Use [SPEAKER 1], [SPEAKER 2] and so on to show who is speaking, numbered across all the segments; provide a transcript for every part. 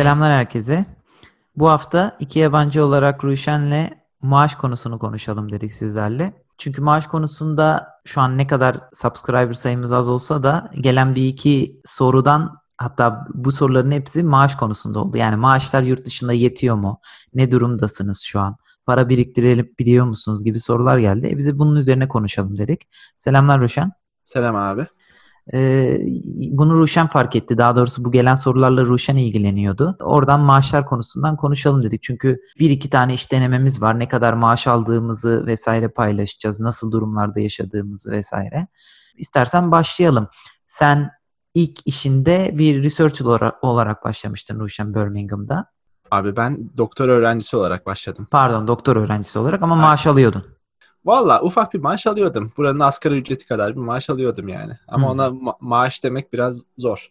[SPEAKER 1] Selamlar herkese. Bu hafta iki yabancı olarak Ruşen'le maaş konusunu konuşalım dedik sizlerle. Çünkü maaş konusunda şu an ne kadar subscriber sayımız az olsa da gelen bir iki sorudan hatta bu soruların hepsi maaş konusunda oldu. Yani maaşlar yurt dışında yetiyor mu? Ne durumdasınız şu an? Para biriktirelim biliyor musunuz gibi sorular geldi. E bize bunun üzerine konuşalım dedik. Selamlar Ruşen.
[SPEAKER 2] Selam abi.
[SPEAKER 1] Ee, bunu Ruşen fark etti. Daha doğrusu bu gelen sorularla Ruşen ilgileniyordu. Oradan maaşlar konusundan konuşalım dedik. Çünkü bir iki tane iş denememiz var. Ne kadar maaş aldığımızı vesaire paylaşacağız. Nasıl durumlarda yaşadığımızı vesaire. İstersen başlayalım. Sen ilk işinde bir researcher olarak, olarak başlamıştın Ruşen Birmingham'da.
[SPEAKER 2] Abi ben doktor öğrencisi olarak başladım.
[SPEAKER 1] Pardon doktor öğrencisi olarak ama maaş alıyordun.
[SPEAKER 2] Valla ufak bir maaş alıyordum. Buranın asgari ücreti kadar bir maaş alıyordum yani. Ama
[SPEAKER 1] Hı.
[SPEAKER 2] ona ma- maaş demek biraz zor.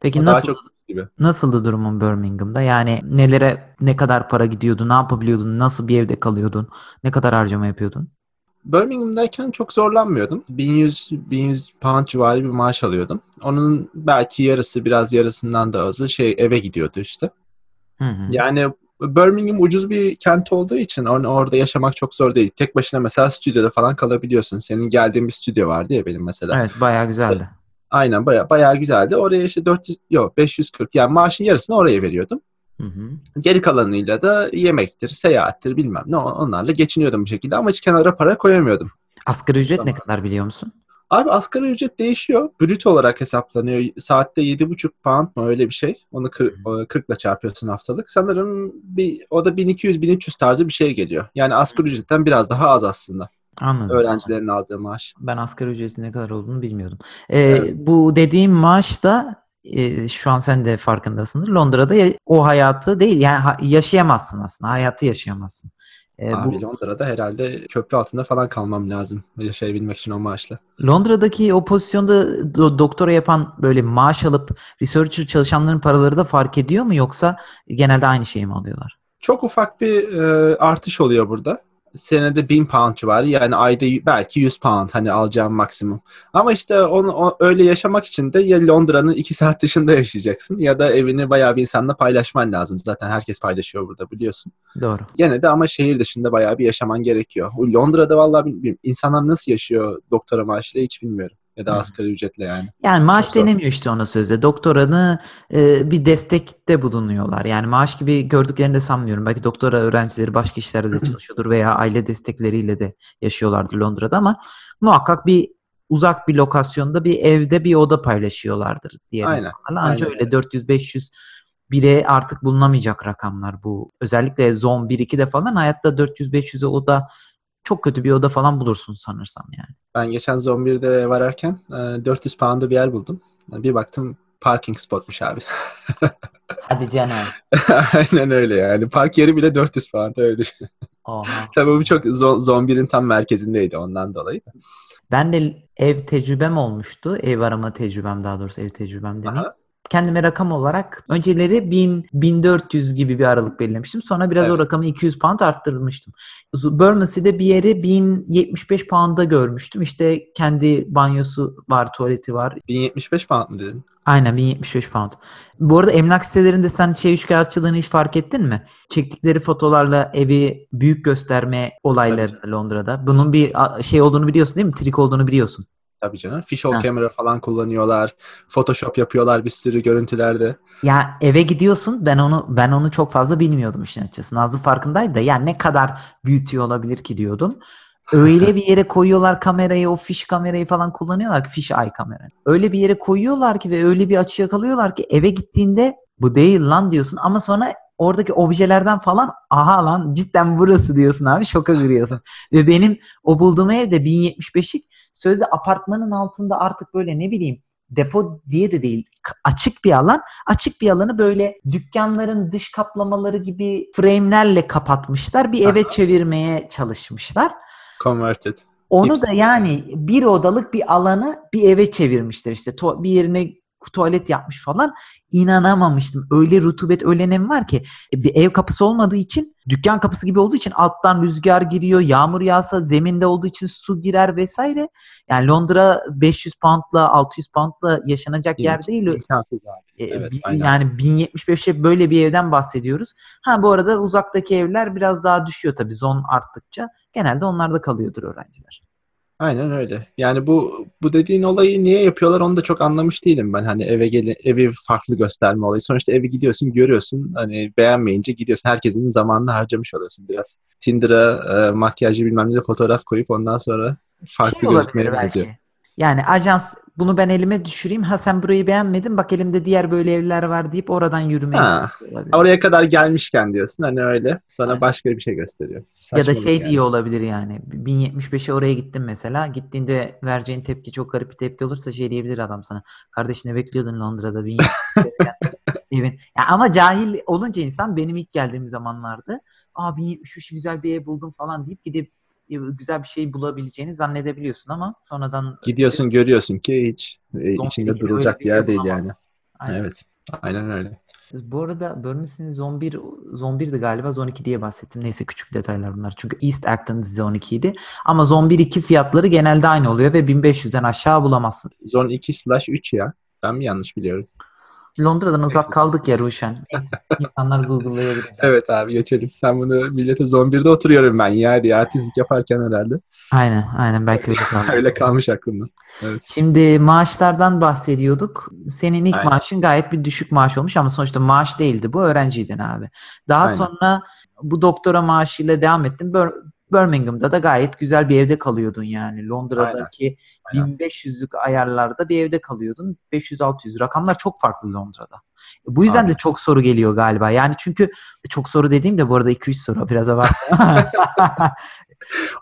[SPEAKER 1] Peki
[SPEAKER 2] O
[SPEAKER 1] nasıl
[SPEAKER 2] gibi.
[SPEAKER 1] nasıldı durumun Birmingham'da? Yani nelere ne kadar para gidiyordu, ne yapabiliyordun, nasıl bir evde kalıyordun, ne kadar harcama yapıyordun?
[SPEAKER 2] Birmingham'dayken çok zorlanmıyordum. 1100 1100 pound civarı bir maaş alıyordum. Onun belki yarısı biraz yarısından da azı şey eve gidiyordu işte.
[SPEAKER 1] Hı hı.
[SPEAKER 2] Yani Birmingham ucuz bir kent olduğu için or- orada yaşamak çok zor değil. Tek başına mesela stüdyoda falan kalabiliyorsun. Senin geldiğin bir stüdyo vardı ya benim mesela.
[SPEAKER 1] Evet bayağı güzeldi.
[SPEAKER 2] Aynen baya bayağı güzeldi. Oraya işte 400 yok 540 yani maaşın yarısını oraya veriyordum.
[SPEAKER 1] Hı hı.
[SPEAKER 2] Geri kalanıyla da yemektir, seyahattir bilmem ne onlarla geçiniyordum bu şekilde ama hiç kenara para koyamıyordum.
[SPEAKER 1] Asgari ücret ne
[SPEAKER 2] Tamam.
[SPEAKER 1] kadar biliyor musun?
[SPEAKER 2] Abi asgari ücret değişiyor. Brüt olarak hesaplanıyor. Saatte 7,5 pound mı öyle bir şey. Onu 40 ile çarpıyorsun haftalık. Sanırım bir o da 1200-1300 tarzı bir şey geliyor. Yani asgari ücretten biraz daha az aslında.
[SPEAKER 1] Anladım.
[SPEAKER 2] Öğrencilerin aldığı maaş.
[SPEAKER 1] Ben asgari ücretin ne kadar olduğunu bilmiyordum. Ee,
[SPEAKER 2] Evet.
[SPEAKER 1] Bu dediğim maaş da e, şu an sen de farkındasındır. Londra'da ya- o hayatı değil yani ha- yaşayamazsın aslında. Hayatı yaşayamazsın. Bu
[SPEAKER 2] Abi Londra'da herhalde köprü altında falan kalmam lazım yaşayabilmek için o maaşla.
[SPEAKER 1] Londra'daki o pozisyonda do- doktora yapan böyle maaş alıp researcher çalışanların paraları da fark ediyor mu yoksa genelde aynı şeyi mi alıyorlar?
[SPEAKER 2] Çok ufak bir e, artış oluyor burada. Senede 1000 pound civarı yani ayda belki 100 pound hani alacağım maksimum. Ama işte onu o- öyle yaşamak için de ya Londra'nın 2 saat dışında yaşayacaksın ya da evini bayağı bir insanla paylaşman lazım. Zaten herkes paylaşıyor burada biliyorsun.
[SPEAKER 1] Doğru.
[SPEAKER 2] Gene de ama şehir dışında bayağı bir yaşaman gerekiyor. Londra'da vallahi bilmiyorum. İnsanlar nasıl yaşıyor doktora maaşıyla hiç bilmiyorum. Ya da asgari ücretle yani.
[SPEAKER 1] Yani maaş
[SPEAKER 2] Çok zor.
[SPEAKER 1] denemiyor işte ona sözde. Doktoranı e, bir destekte bulunuyorlar. Yani maaş gibi gördüklerini de sanmıyorum. Belki doktora öğrencileri başka işlerde de çalışıyordur veya aile destekleriyle de yaşıyorlardır Londra'da ama muhakkak bir uzak bir lokasyonda bir evde bir oda paylaşıyorlardır diye.
[SPEAKER 2] Aynen,
[SPEAKER 1] Anca
[SPEAKER 2] aynen
[SPEAKER 1] öyle 400-500 bire artık bulunamayacak rakamlar bu. Özellikle zone 1-2'de falan hayatta 400-500'e oda çok kötü bir oda falan bulursun sanırsam yani.
[SPEAKER 2] Ben geçen Zone 1'de vararken e, 400 pound'a bir yer buldum. Bir baktım parking spotmuş abi.
[SPEAKER 1] Hadi canım.
[SPEAKER 2] Aynen öyle yani. Park yeri bile 400 pound öyle.
[SPEAKER 1] Oha.
[SPEAKER 2] Tabii bu çok 1'in tam merkezindeydi ondan dolayı.
[SPEAKER 1] Ben de ev tecrübem olmuştu. Ev arama tecrübem daha doğrusu ev tecrübem demeyeyim.
[SPEAKER 2] Aha.
[SPEAKER 1] Kendime rakam olarak önceleri 1000 1400 gibi bir aralık belirlemiştim. Sonra biraz o
[SPEAKER 2] Evet.
[SPEAKER 1] rakamı 200 pound arttırmıştım. Bermondsey'de bir yeri 1075 pound'a görmüştüm. İşte kendi banyosu var, tuvaleti var.
[SPEAKER 2] 1075 pound mu dedin?
[SPEAKER 1] Aynen 1075 pound. Bu arada emlak sitelerinde sen şey üçkağıtçılığını hiç fark ettin mi? Çektikleri fotolarla evi büyük gösterme olayları Londra'da. Bunun bir şey olduğunu biliyorsun değil mi? Trik olduğunu biliyorsun.
[SPEAKER 2] Tabii canım. Fishhole
[SPEAKER 1] Ha.
[SPEAKER 2] kamera falan kullanıyorlar. Photoshop yapıyorlar bir sürü görüntülerde.
[SPEAKER 1] Ya eve gidiyorsun ben onu ben onu çok fazla bilmiyordum işin açıkçası. Nazlı farkındaydı da ya ne kadar büyütüyor olabilir ki diyordum. Öyle bir yere koyuyorlar kamerayı o fiş kamerayı falan kullanıyorlar ki fiş eye kamera. Öyle bir yere koyuyorlar ki ve öyle bir açı yakalıyorlar ki eve gittiğinde bu değil lan diyorsun ama sonra oradaki objelerden falan aha lan cidden burası diyorsun abi şoka giriyorsun. ve benim o bulduğum evde 1075'lik sözde apartmanın altında artık böyle ne bileyim depo diye de değil açık bir alan. Açık bir alanı böyle dükkanların dış kaplamaları gibi frame'lerle kapatmışlar. Bir eve
[SPEAKER 2] Aha.
[SPEAKER 1] çevirmeye çalışmışlar.
[SPEAKER 2] Converted.
[SPEAKER 1] Onu
[SPEAKER 2] Hepsi.
[SPEAKER 1] da yani bir odalık bir alanı bir eve çevirmişler işte. Bir yerine tuvalet yapmış falan. İnanamamıştım. Öyle rutubet öyle nem var ki e, bir ev kapısı olmadığı için dükkan kapısı gibi olduğu için alttan rüzgar giriyor. Yağmur yağsa zeminde olduğu için su girer vesaire. Yani Londra 500 poundla 600 poundla yaşanacak yer değil.
[SPEAKER 2] İmkansız abi.
[SPEAKER 1] E,
[SPEAKER 2] Evet, aynen.
[SPEAKER 1] yani 1075'e böyle bir evden bahsediyoruz. Ha bu arada uzaktaki evler biraz daha düşüyor tabii zon arttıkça. Genelde onlarda kalıyordur öğrenciler.
[SPEAKER 2] Aynen öyle. Yani bu bu dediğin olayı niye yapıyorlar onu da çok anlamış değilim ben. Hani eve gele, evi farklı gösterme olayı. Sonuçta evi gidiyorsun, görüyorsun. Hani beğenmeyince gidiyorsun. Herkesin zamanını harcamış oluyorsun biraz. Tinder'a e, makyajlı bilmem ne de fotoğraf koyup ondan sonra farklı
[SPEAKER 1] Şey
[SPEAKER 2] gözükmeye benziyor.
[SPEAKER 1] Yani ajans bunu ben elime düşüreyim. Ha sen burayı beğenmedin. Bak elimde diğer böyle evler var deyip oradan yürümeye
[SPEAKER 2] Ha, oraya kadar gelmişken diyorsun hani öyle. Sana
[SPEAKER 1] Aynen.
[SPEAKER 2] başka bir şey gösteriyor.
[SPEAKER 1] Ya da
[SPEAKER 2] Saçmalık
[SPEAKER 1] şey
[SPEAKER 2] yani.
[SPEAKER 1] diye olabilir yani. 1075'e oraya gittin mesela. Gittiğinde vereceğin tepki çok garip bir tepki olursa şey diyebilir adam sana. Kardeş ne bekliyordun Londra'da 1075'e evin. Ya ama cahil olunca insan benim ilk geldiğim zamanlarda Aa 1075 güzel bir ev buldum falan deyip gidip güzel bir şey bulabileceğini zannedebiliyorsun ama sonradan
[SPEAKER 2] Gidiyorsun görüyorsun ki hiç e, içinde durulacak
[SPEAKER 1] öyle
[SPEAKER 2] bir yer değil yani.
[SPEAKER 1] Aynen.
[SPEAKER 2] Evet. Aynen öyle.
[SPEAKER 1] Bu arada Burmes'in Zone 1, Zone 1'di galiba Zone 2 diye bahsettim. Neyse küçük detaylar bunlar. Çünkü East Acton Zone 2 idi. Ama Zone 1 2 fiyatları genelde aynı oluyor ve 1500'den aşağı bulamazsın.
[SPEAKER 2] Zone 2 slash 3 ya. Ben mi yanlış biliyorum?
[SPEAKER 1] Londra'dan uzak kaldık ya Ruşen. İnsanlar Google'layabilir.
[SPEAKER 2] Evet abi geçelim. Sen bunu millete Zone 1'de oturuyorum ben ya diye artistlik yaparken herhalde.
[SPEAKER 1] Aynen, aynen belki öyle kaldı.
[SPEAKER 2] Öyle kalmış aklımda. Evet.
[SPEAKER 1] Şimdi maaşlardan bahsediyorduk. Senin ilk
[SPEAKER 2] Aynen.
[SPEAKER 1] maaşın gayet bir düşük maaş olmuş ama sonuçta maaş değildi. Bu öğrenciydin abi. Daha
[SPEAKER 2] Aynen.
[SPEAKER 1] sonra bu doktora maaşıyla devam ettin. Bir- Birmingham'da da gayet güzel bir evde kalıyordun yani. Londra'daki
[SPEAKER 2] Aynen.
[SPEAKER 1] 1500'lük ayarlarda bir evde kalıyordun. 500-600 rakamlar çok farklı Londra'da. Bu yüzden
[SPEAKER 2] Abi.
[SPEAKER 1] de çok soru geliyor galiba. Yani çünkü çok soru dediğim de bu arada 2-3 soru biraz abarttım.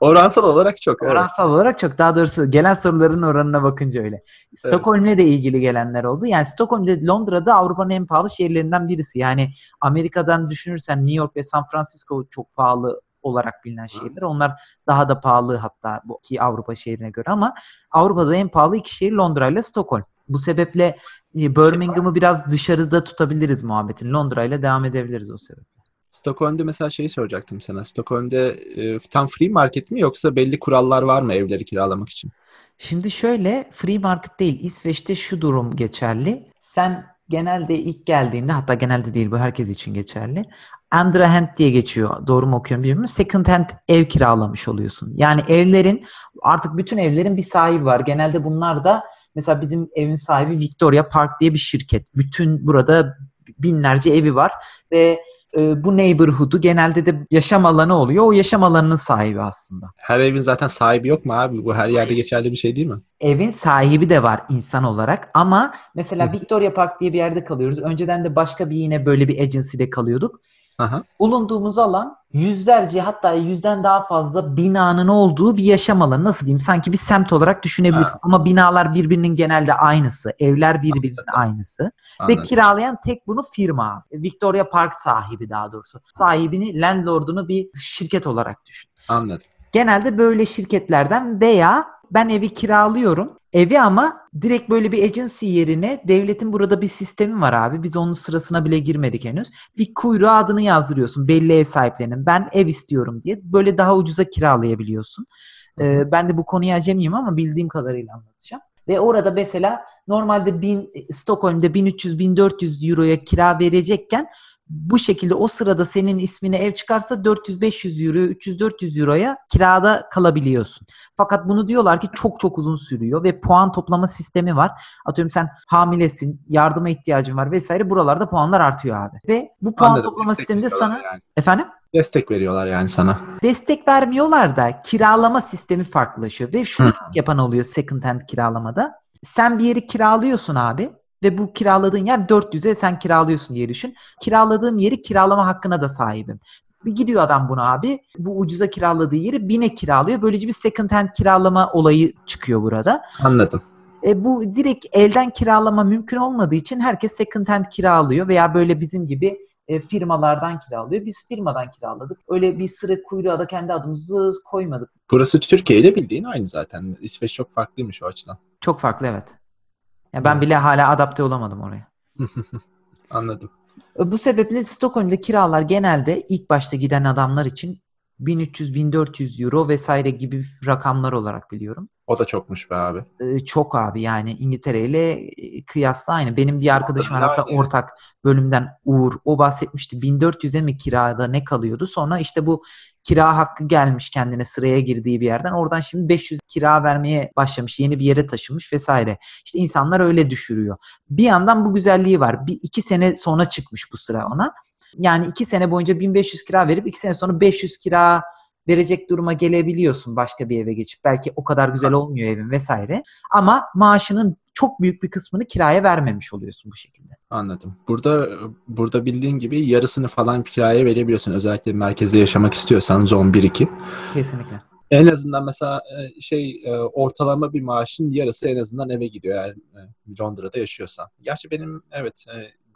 [SPEAKER 2] Oransal olarak çok. Evet.
[SPEAKER 1] Oransal olarak çok daha doğrusu gelen soruların oranına bakınca öyle. Stockholm'le de ilgili gelenler oldu. Yani Stockholm'de Londra'da Avrupa'nın en pahalı şehirlerinden birisi. Yani Amerika'dan düşünürsen New York ve San Francisco çok pahalı olarak bilinen şehirler. Onlar daha da pahalı hatta bu iki Avrupa şehrine göre ama Avrupa'da en pahalı iki şehir Londra ile Stockholm. Bu sebeple e, Birmingham'ı biraz dışarıda tutabiliriz muhabbetin. Londra ile devam edebiliriz o sebeple.
[SPEAKER 2] Stockholm'de mesela şeyi soracaktım sana. Stockholm'de e, tam free market mi yoksa belli kurallar var mı evleri kiralamak için?
[SPEAKER 1] Şimdi şöyle free market değil. İsveç'te şu durum geçerli. Sen genelde ilk geldiğinde hatta genelde değil bu herkes için geçerli. Andra hand diye geçiyor. Doğru mu okuyorum bilmiyorum. Second hand ev kiralamış oluyorsun. Yani evlerin artık bütün evlerin bir sahibi var. Genelde bunlar da mesela bizim evin sahibi Victoria Park diye bir şirket. Bütün burada binlerce evi var ve e, bu neighborhood'u genelde de yaşam alanı oluyor. O yaşam alanının sahibi aslında.
[SPEAKER 2] Her evin zaten sahibi yok mu abi? Bu her yerde geçerli bir şey değil mi?
[SPEAKER 1] evin sahibi de var insan olarak ama mesela Victoria Park diye bir yerde kalıyoruz. Önceden de başka bir yine böyle bir agency'de kalıyorduk.
[SPEAKER 2] Aha.
[SPEAKER 1] Bulunduğumuz alan yüzlerce hatta yüzden daha fazla binanın olduğu bir yaşam alanı. Nasıl diyeyim? Sanki bir semt olarak düşünebilirsin.
[SPEAKER 2] Ha.
[SPEAKER 1] Ama binalar birbirinin genelde aynısı. Evler birbirinin aynısı. Ve
[SPEAKER 2] Anladım.
[SPEAKER 1] kiralayan tek bunu firma. Victoria Park sahibi daha doğrusu. Sahibini, landlord'unu bir şirket olarak düşün.
[SPEAKER 2] Anladım.
[SPEAKER 1] Genelde böyle şirketlerden veya ben evi kiralıyorum. Evi ama direkt böyle bir agency yerine devletin burada bir sistemi var abi. Biz onun sırasına bile girmedik henüz. Bir kuyruğa adını yazdırıyorsun belli ev sahiplerinin. Ben ev istiyorum diye. Böyle daha ucuza kiralayabiliyorsun. Ee, ben de bu konuya acemiyim ama bildiğim kadarıyla anlatacağım. Ve orada mesela normalde 1000 Stockholm'de 1300-1400 euroya kira verecekken bu şekilde o sırada senin ismine ev çıkarsa 400-500 euro, 300-400 euroya kirada kalabiliyorsun. Fakat bunu diyorlar ki çok çok uzun sürüyor ve puan toplama sistemi var. Atıyorum sen hamilesin, yardıma ihtiyacın var vesaire buralarda puanlar artıyor abi. Ve bu puan
[SPEAKER 2] Anladım.
[SPEAKER 1] toplama sisteminde sana
[SPEAKER 2] yani.
[SPEAKER 1] efendim
[SPEAKER 2] Destek veriyorlar yani sana.
[SPEAKER 1] destek vermiyorlar da kiralama sistemi farklılaşıyor. Ve şunu
[SPEAKER 2] Hı.
[SPEAKER 1] yapan oluyor second hand kiralamada. Sen bir yeri kiralıyorsun abi ve bu kiraladığın yer 400'e sen kiralıyorsun diye düşün. Kiraladığım yeri kiralama hakkına da sahibim. Bir gidiyor adam buna abi. Bu ucuza kiraladığı yeri 1000'e kiralıyor. Böylece bir second hand kiralama olayı çıkıyor burada.
[SPEAKER 2] Anladım.
[SPEAKER 1] E, bu direkt elden kiralama mümkün olmadığı için herkes second hand kiralıyor veya böyle bizim gibi e, firmalardan kiralıyor. Biz firmadan kiraladık. Öyle bir sıra kuyruğa da kendi adımızı koymadık.
[SPEAKER 2] Burası Türkiye ile bildiğin aynı zaten. İsveç çok farklıymış o açıdan.
[SPEAKER 1] Çok farklı evet. Yani ben bile hala adapte olamadım oraya.
[SPEAKER 2] Anladım.
[SPEAKER 1] Bu sebeple Stockholm'da kiralar genelde ilk başta giden adamlar için 1300-1400 euro vesaire gibi rakamlar olarak biliyorum.
[SPEAKER 2] O da çokmuş be abi.
[SPEAKER 1] Ee, çok abi yani İngiltere ile e, kıyasla aynı. Benim bir arkadaşım var hatta ortak bölümden Uğur o bahsetmişti. 1400'e mi kirada ne kalıyordu? Sonra işte bu kira hakkı gelmiş kendine sıraya girdiği bir yerden. Oradan şimdi 500 kira vermeye başlamış. Yeni bir yere taşınmış vesaire. İşte insanlar öyle düşürüyor. Bir yandan bu güzelliği var. Bir iki sene sonra çıkmış bu sıra ona. Yani iki sene boyunca 1500 kira verip iki sene sonra 500 kira verecek duruma gelebiliyorsun başka bir eve geçip. Belki o kadar güzel olmuyor evin vesaire. Ama maaşının çok büyük bir kısmını kiraya vermemiş oluyorsun bu şekilde.
[SPEAKER 2] Anladım. Burada burada bildiğin gibi yarısını falan kiraya verebiliyorsun. Özellikle merkezde yaşamak istiyorsan zon 1-2.
[SPEAKER 1] Kesinlikle.
[SPEAKER 2] En azından mesela e, şey e, ortalama bir maaşın yarısı en azından eve gidiyor yani e, Londra'da yaşıyorsan. Gerçi benim evet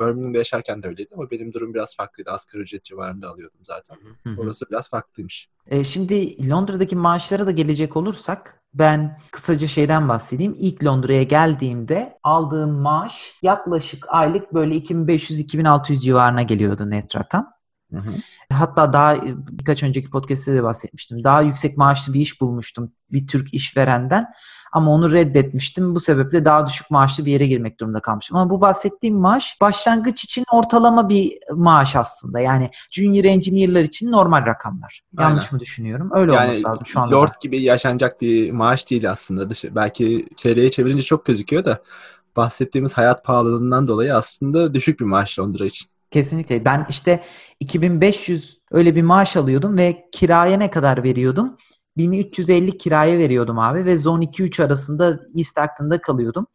[SPEAKER 2] Birmingham'da yaşarken de öyleydi ama benim durum biraz farklıydı. Asgari ücret civarında alıyordum zaten. Orası biraz farklıymış.
[SPEAKER 1] E, şimdi Londra'daki maaşlara da gelecek olursak ben kısaca şeyden bahsedeyim. İlk Londra'ya geldiğimde aldığım maaş yaklaşık aylık böyle 2500-2600 civarına geliyordu net rakam.
[SPEAKER 2] Hı hı.
[SPEAKER 1] Hatta daha birkaç önceki podcast'te de bahsetmiştim. Daha yüksek maaşlı bir iş bulmuştum bir Türk işverenden. Ama onu reddetmiştim. Bu sebeple daha düşük maaşlı bir yere girmek durumunda kalmışım. Ama bu bahsettiğim maaş başlangıç için ortalama bir maaş aslında. Yani junior engineer'lar için normal rakamlar. Yanlış
[SPEAKER 2] Aynen.
[SPEAKER 1] mı düşünüyorum? Öyle olması lazım şu anda.
[SPEAKER 2] Lord gibi yaşanacak bir maaş değil aslında. Dışı, belki TL'ye çevirince çok gözüküyor da bahsettiğimiz hayat pahalılığından dolayı aslında düşük bir maaş Londra için.
[SPEAKER 1] Kesinlikle. Ben işte 2500 öyle bir maaş alıyordum ve kiraya ne kadar veriyordum? 1350 kiraya veriyordum abi ve zone 2-3 arasında East Acton'da kalıyordum.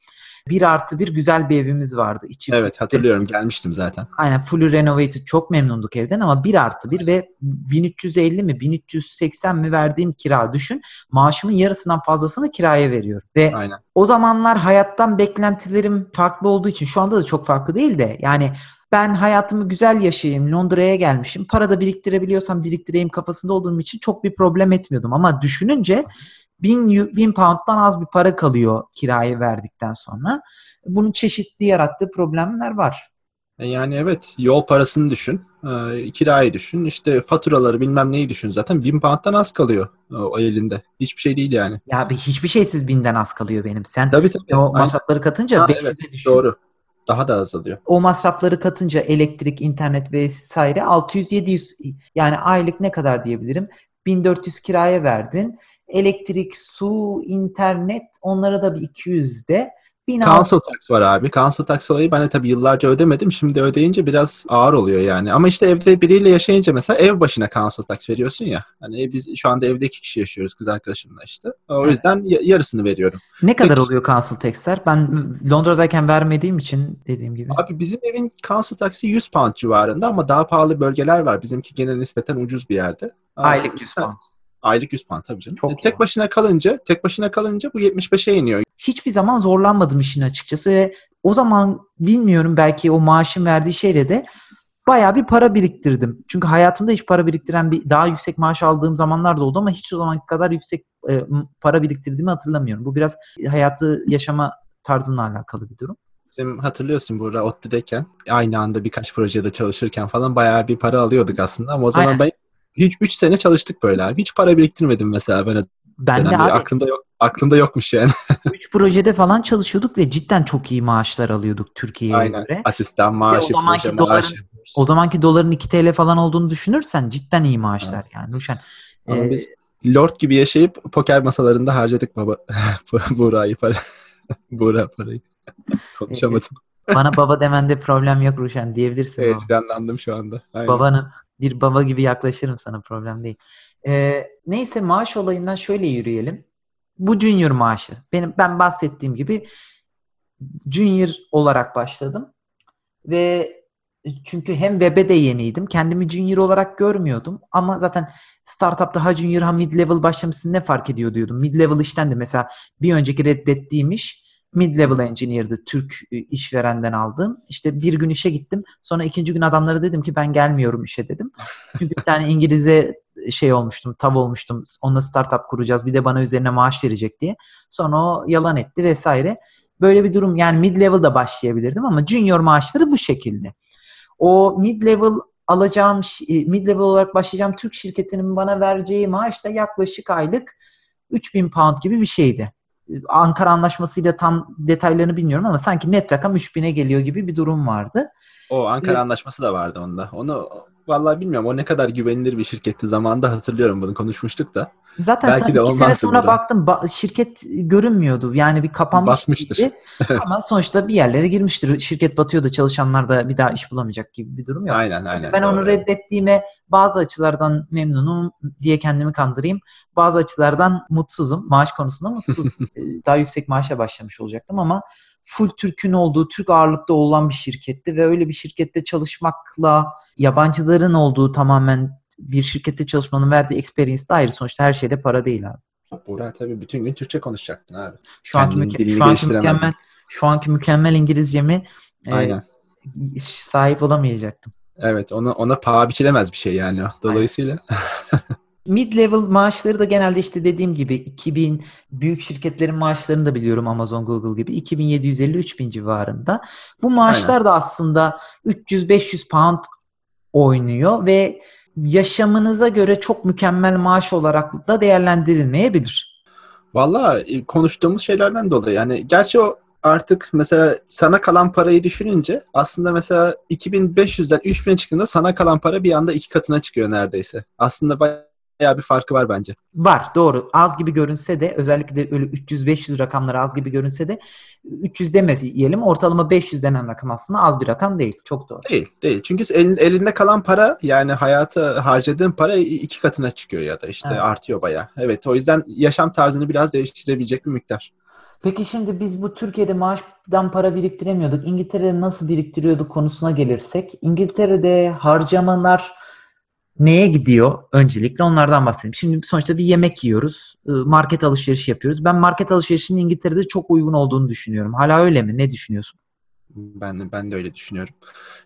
[SPEAKER 1] Bir artı bir güzel bir evimiz vardı. İçi
[SPEAKER 2] Evet hatırlıyorum gelmiştim zaten.
[SPEAKER 1] Aynen fully renovated çok memnunduk evden ama bir artı bir ve 1350 mi 1380 mi verdiğim kira düşün. Maaşımın yarısından fazlasını kiraya veriyorum. Ve
[SPEAKER 2] Aynen.
[SPEAKER 1] o zamanlar hayattan beklentilerim farklı olduğu için şu anda da çok farklı değil de yani ben hayatımı güzel yaşayayım, Londra'ya gelmişim, para da biriktirebiliyorsam biriktireyim kafasında olduğum için çok bir problem etmiyordum. Ama düşününce bin, bin pound'dan az bir para kalıyor kirayı verdikten sonra. Bunun çeşitli yarattığı problemler var.
[SPEAKER 2] E Yani evet yol parasını düşün, e, kirayı düşün, işte faturaları bilmem neyi düşün zaten bin pound'dan az kalıyor e, o elinde. Hiçbir şey değil yani.
[SPEAKER 1] Ya bir- hiçbir şeysiz binden az kalıyor benim. Sen
[SPEAKER 2] Tabii tabii.
[SPEAKER 1] o masrafları katınca
[SPEAKER 2] Ha,
[SPEAKER 1] 500'e
[SPEAKER 2] evet,
[SPEAKER 1] düşüyor.
[SPEAKER 2] Doğru. Daha da azalıyor.
[SPEAKER 1] O masrafları katınca elektrik, internet vesaire 600-700 yani aylık ne kadar diyebilirim? 1400 kiraya verdin. Elektrik, su, internet onlara da bir 200 de. 1600
[SPEAKER 2] Council tax var abi. Council tax olayı ben de tabii yıllarca ödemedim. Şimdi ödeyince biraz ağır oluyor yani. Ama işte evde biriyle yaşayınca mesela ev başına council tax veriyorsun ya. Hani biz şu anda evde iki kişi yaşıyoruz kız arkadaşımla işte. O
[SPEAKER 1] Evet.
[SPEAKER 2] yüzden ya- yarısını veriyorum.
[SPEAKER 1] ne kadar
[SPEAKER 2] Peki.
[SPEAKER 1] oluyor council tax'ler? Ben Londra'dayken vermediğim için dediğim gibi.
[SPEAKER 2] Abi bizim evin council tax'i 100 pound civarında ama daha pahalı bölgeler var. Bizimki gene nispeten ucuz bir yerde.
[SPEAKER 1] Aylık 100 pound.
[SPEAKER 2] Aylık 100 pound tabii canım.
[SPEAKER 1] Çok
[SPEAKER 2] E, tek başına kalınca, tek başına kalınca bu 75'e iniyor.
[SPEAKER 1] Hiçbir zaman zorlanmadım işin açıkçası ve o zaman bilmiyorum belki o maaşın verdiği şeyle de bayağı bir para biriktirdim. Çünkü hayatımda hiç para biriktiren bir daha yüksek maaş aldığım zamanlar da oldu ama hiç o zaman kadar yüksek e, para biriktirdiğimi hatırlamıyorum. Bu biraz hayatı yaşama tarzımla alakalı bir durum.
[SPEAKER 2] Bizim hatırlıyorsun burada ODTÜ'deyken aynı anda birkaç projede çalışırken falan bayağı bir para alıyorduk aslında ama o zaman
[SPEAKER 1] Aynen.
[SPEAKER 2] ben hiç 3 sene çalıştık böyle abi. Hiç para biriktirmedim mesela ben
[SPEAKER 1] Ben de abi
[SPEAKER 2] Aklımda yok. Aklımda yokmuş yani.
[SPEAKER 1] 3 projede falan çalışıyorduk ve cidden çok iyi maaşlar alıyorduk Türkiye'ye göre.
[SPEAKER 2] Asistan maaşı,
[SPEAKER 1] o zamanki doların-
[SPEAKER 2] maaşı.
[SPEAKER 1] O zamanki doların 2 TL falan olduğunu düşünürsen cidden iyi maaşlar yani. Nuşen. E,
[SPEAKER 2] biz Lord gibi yaşayıp poker masalarında harcadık baba. Buğra'yı para. Buğra parayı. Konuşamadım.
[SPEAKER 1] bana baba demende problem yok Ruşen diyebilirsin.
[SPEAKER 2] Evet,
[SPEAKER 1] ama.
[SPEAKER 2] canlandım şu anda. Aynen.
[SPEAKER 1] Babanın bir baba gibi yaklaşırım sana problem değil. Ee, neyse maaş olayından şöyle yürüyelim. Bu junior maaşı. Benim ben bahsettiğim gibi junior olarak başladım ve çünkü hem web'e de yeniydim. Kendimi junior olarak görmüyordum ama zaten startupta ha junior ha mid level başlamışsın ne fark ediyor diyordum. Mid level işten de mesela bir önceki reddettiğim iş mid level engineer'dı Türk e, işverenden aldığım. İşte bir gün işe gittim. Sonra ikinci gün adamlara dedim ki ben gelmiyorum işe dedim. Çünkü bir tane İngiliz'e şey olmuştum, tav olmuştum. Onunla startup kuracağız. Bir de bana üzerine maaş verecek diye. Sonra o yalan etti vesaire. Böyle bir durum yani mid level'da başlayabilirdim ama junior maaşları bu şekilde. O mid level alacağım e, mid level olarak başlayacağım Türk şirketinin bana vereceği maaş da yaklaşık aylık 3000 pound gibi bir şeydi. Ankara Anlaşması'yla tam detaylarını bilmiyorum ama sanki net rakam 3000'e geliyor gibi bir durum vardı.
[SPEAKER 2] O Ankara evet. Anlaşması da vardı onda. Onu vallahi bilmiyorum. O ne kadar güvenilir bir şirketti zamanında hatırlıyorum bunu konuşmuştuk da.
[SPEAKER 1] Zaten Belki de iki sene sonra baktım ba- şirket görünmüyordu. Yani bir kapanmış
[SPEAKER 2] Batmıştır.
[SPEAKER 1] Ama sonuçta bir yerlere girmiştir. Şirket batıyordu. Çalışanlar da bir daha iş bulamayacak gibi bir durum yok.
[SPEAKER 2] Aynen aynen.
[SPEAKER 1] Ben doğru. onu reddettiğime bazı açılardan memnunum diye kendimi kandırayım. Bazı açılardan mutsuzum. Maaş konusunda mutsuzum. daha yüksek maaşa başlamış olacaktım ama full Türk'ün olduğu, Türk ağırlıkta olan bir şirketti ve öyle bir şirkette çalışmakla yabancıların olduğu tamamen bir şirkette çalışmanın verdiği experience de ayrı. Sonuçta her şeyde para değil abi.
[SPEAKER 2] Burak tabii bütün gün Türkçe konuşacaktın abi.
[SPEAKER 1] Şu anki, müke- şu anki mükemmel şu anki mükemmel İngilizcemi e, Aynen. E, sahip olamayacaktım.
[SPEAKER 2] Evet, ona ona paha biçilemez bir şey yani. Dolayısıyla
[SPEAKER 1] Mid-level maaşları da genelde işte dediğim gibi 2000 büyük şirketlerin maaşlarını da biliyorum Amazon, Google gibi 2750-3000 civarında. Bu maaşlar Aynen. da aslında 300-500 pound oynuyor ve yaşamınıza göre çok mükemmel maaş olarak da değerlendirilmeyebilir.
[SPEAKER 2] Valla e, konuştuğumuz şeylerden dolayı yani gerçi o artık mesela sana kalan parayı düşününce aslında mesela 2500'den 3000'e çıktığında sana kalan para bir anda iki katına çıkıyor neredeyse. Aslında bayağı bir farkı var bence.
[SPEAKER 1] Var doğru. Az gibi görünse de özellikle öyle 300-500 rakamlar az gibi görünse de 300 demez diyelim. Ortalama 500 denen rakam aslında az bir rakam değil. Çok doğru.
[SPEAKER 2] Değil değil. Çünkü elin, elinde kalan para yani hayata harcadığın para iki katına çıkıyor ya da işte evet. artıyor bayağı. Evet o yüzden yaşam tarzını biraz değiştirebilecek bir miktar.
[SPEAKER 1] Peki şimdi biz bu Türkiye'de maaştan para biriktiremiyorduk. İngiltere'de nasıl biriktiriyorduk konusuna gelirsek. İngiltere'de harcamalar neye gidiyor? Öncelikle onlardan bahsedeyim. Şimdi sonuçta bir yemek yiyoruz. Market alışverişi yapıyoruz. Ben market alışverişinin İngiltere'de çok uygun olduğunu düşünüyorum. Hala öyle mi? Ne düşünüyorsun?
[SPEAKER 2] Ben ben de öyle düşünüyorum.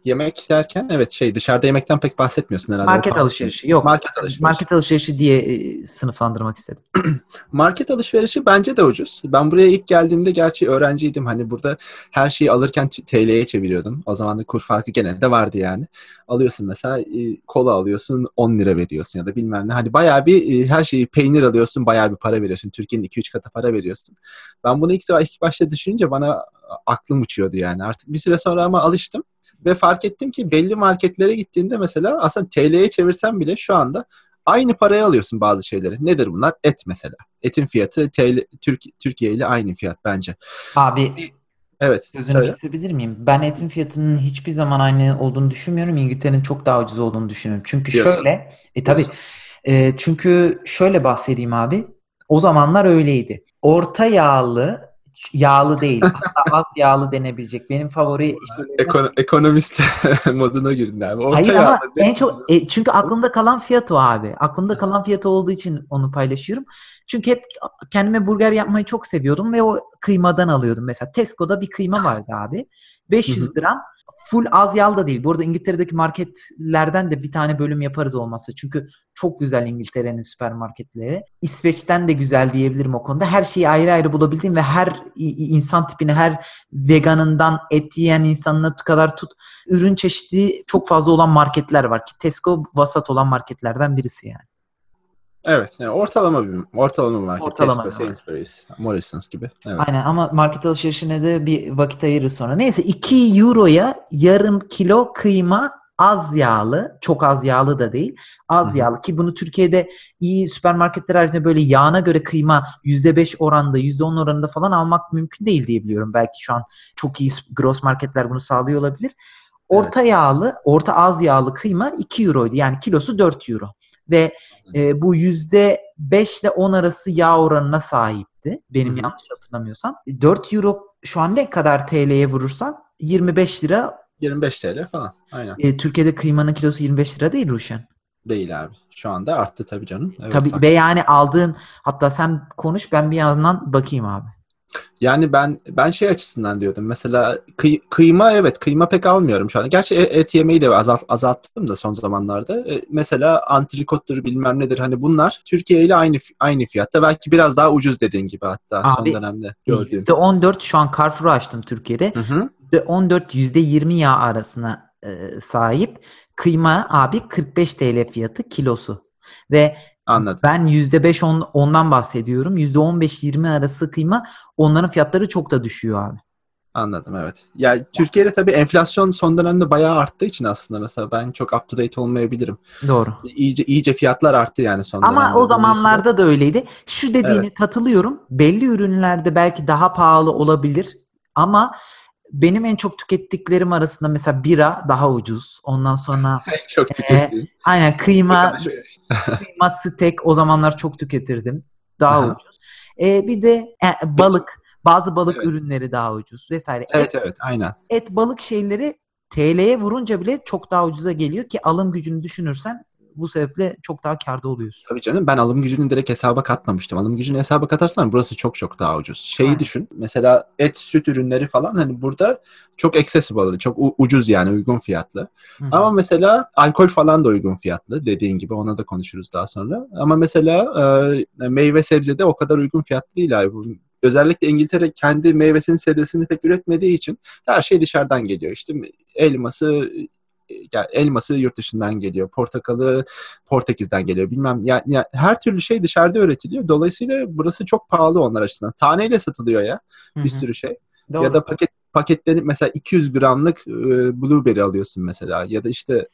[SPEAKER 2] Yemek derken evet şey dışarıda yemekten pek bahsetmiyorsun herhalde.
[SPEAKER 1] Market alışverişi. Yok. Market alışverişi. Market alışverişi diye e, sınıflandırmak istedim.
[SPEAKER 2] market alışverişi bence de ucuz. Ben buraya ilk geldiğimde gerçi öğrenciydim. Hani burada her şeyi alırken TL'ye çeviriyordum. O zaman da kur farkı gene de vardı yani. Alıyorsun mesela e, kola alıyorsun 10 lira veriyorsun ya da bilmem ne. Hani bayağı bir e, her şeyi peynir alıyorsun bayağı bir para veriyorsun. Türkiye'nin 2-3 katı para veriyorsun. Ben bunu ilk, ilk başta düşününce bana aklım uçuyordu yani. Artık bir süre sonra ama alıştım ve fark ettim ki belli marketlere gittiğinde mesela aslında TL'ye çevirsen bile şu anda aynı paraya alıyorsun bazı şeyleri. Nedir bunlar? Et mesela. Etin fiyatı TL, Türk, Türkiye ile aynı fiyat bence.
[SPEAKER 1] Abi
[SPEAKER 2] Evet.
[SPEAKER 1] Sözünü kesebilir miyim? Ben etin fiyatının hiçbir zaman aynı olduğunu düşünmüyorum. İngiltere'nin çok daha ucuz olduğunu düşünüyorum. Çünkü Diyorsun. şöyle, e tabii e, çünkü şöyle bahsedeyim abi. O zamanlar öyleydi. Orta yağlı yağlı değil. Hatta az yağlı denebilecek. Benim favori
[SPEAKER 2] Ekon ekonomist moduna girdin abi.
[SPEAKER 1] Orta Hayır ama en çok e, çünkü aklımda kalan fiyat o abi. Aklımda kalan fiyatı olduğu için onu paylaşıyorum. Çünkü hep kendime burger yapmayı çok seviyordum ve o kıymadan alıyordum. Mesela Tesco'da bir kıyma vardı abi. 500 gram full az yağlı da değil. Bu arada İngiltere'deki marketlerden de bir tane bölüm yaparız olmazsa. Çünkü çok güzel İngiltere'nin süpermarketleri. İsveç'ten de güzel diyebilirim o konuda. Her şeyi ayrı ayrı bulabildiğim ve her insan tipini, her veganından et yiyen insanına kadar tut. Ürün çeşitli çok fazla olan marketler var ki Tesco vasat olan marketlerden birisi yani.
[SPEAKER 2] Evet. Yani ortalama bir ortalama market. Ortalama Tesco, Sainsbury's, Morrisons gibi. Evet.
[SPEAKER 1] Aynen ama market alışverişine de bir vakit ayırırız sonra. Neyse 2 euroya yarım kilo kıyma az yağlı, çok az yağlı da değil, az Hı-hı. yağlı ki bunu Türkiye'de iyi süpermarketler haricinde böyle yağına göre kıyma %5 oranda, %10 oranında falan almak mümkün değil diye biliyorum. Belki şu an çok iyi gross marketler bunu sağlıyor olabilir. Orta evet. yağlı, orta az yağlı kıyma 2 euroydu. Yani kilosu 4 euro ve e, bu yüzde 5 ile 10 arası yağ oranına sahipti. Benim Hı-hı. yanlış hatırlamıyorsam. 4 euro şu an ne kadar TL'ye vurursan 25 lira
[SPEAKER 2] 25 TL falan. Aynen.
[SPEAKER 1] E, Türkiye'de kıymanın kilosu 25 lira değil Ruşen.
[SPEAKER 2] Değil abi. Şu anda arttı tabii canım.
[SPEAKER 1] Evet, tabii ve yani aldığın hatta sen konuş ben bir yandan bakayım abi.
[SPEAKER 2] Yani ben ben şey açısından diyordum. Mesela kıy- kıyma evet kıyma pek almıyorum şu an. Gerçi e- et yemeyi de azalt azalttım da son zamanlarda. E, mesela antrikottur bilmem nedir hani bunlar Türkiye ile aynı aynı fiyatta. Belki biraz daha ucuz dediğin gibi hatta son
[SPEAKER 1] Abi,
[SPEAKER 2] dönemde gördüğüm.
[SPEAKER 1] %14 şu an Carrefour'u açtım Türkiye'de.
[SPEAKER 2] Hı hı.
[SPEAKER 1] %14 %20 yağ arasına e, sahip. Kıyma abi 45 TL fiyatı kilosu. Ve
[SPEAKER 2] Anladım.
[SPEAKER 1] ben %5 on, ondan bahsediyorum. %15-20 arası kıyma onların fiyatları çok da düşüyor abi.
[SPEAKER 2] Anladım evet. Ya Türkiye'de tabii enflasyon son dönemde bayağı arttığı için aslında mesela ben çok up to date olmayabilirim.
[SPEAKER 1] Doğru.
[SPEAKER 2] İyice iyice fiyatlar arttı yani son
[SPEAKER 1] Ama
[SPEAKER 2] dönemde.
[SPEAKER 1] o zamanlarda da öyleydi. Şu dediğine
[SPEAKER 2] Evet.
[SPEAKER 1] katılıyorum. Belli ürünlerde belki daha pahalı olabilir ama benim en çok tükettiklerim arasında mesela bira daha ucuz. Ondan sonra
[SPEAKER 2] çok tükettiğim.
[SPEAKER 1] aynen kıyma, kıyma steak o zamanlar çok tüketirdim. Daha
[SPEAKER 2] Aha.
[SPEAKER 1] ucuz. E, bir de e, balık, bazı balık
[SPEAKER 2] Evet.
[SPEAKER 1] ürünleri daha ucuz vesaire.
[SPEAKER 2] Evet
[SPEAKER 1] Et,
[SPEAKER 2] evet aynen.
[SPEAKER 1] et balık şeyleri TL'ye vurunca bile çok daha ucuza geliyor ki alım gücünü düşünürsen bu sebeple çok daha kârda oluyorsun.
[SPEAKER 2] Tabii canım ben alım gücünü direkt hesaba katmamıştım. Alım gücünü hesaba katarsan burası çok çok daha ucuz. Şeyi
[SPEAKER 1] Aynen.
[SPEAKER 2] düşün. Mesela et, süt ürünleri falan hani burada çok accessible, çok u- ucuz yani uygun fiyatlı.
[SPEAKER 1] Hı hı.
[SPEAKER 2] Ama mesela alkol falan da uygun fiyatlı. Dediğin gibi ona da konuşuruz daha sonra. Ama mesela e, meyve sebze de o kadar uygun fiyatlı değil abi. Özellikle İngiltere kendi meyvesini sebzesini pek üretmediği için her şey dışarıdan geliyor. İşte elması yani elması yurt dışından geliyor. Portakalı Portekiz'den geliyor. Bilmem yani, yani her türlü şey dışarıda üretiliyor. Dolayısıyla burası çok pahalı onlar açısından. Taneyle satılıyor ya bir
[SPEAKER 1] hı.
[SPEAKER 2] sürü şey.
[SPEAKER 1] Doğru.
[SPEAKER 2] Ya da paket paketlenip mesela 200 gramlık e, blueberry alıyorsun mesela ya da işte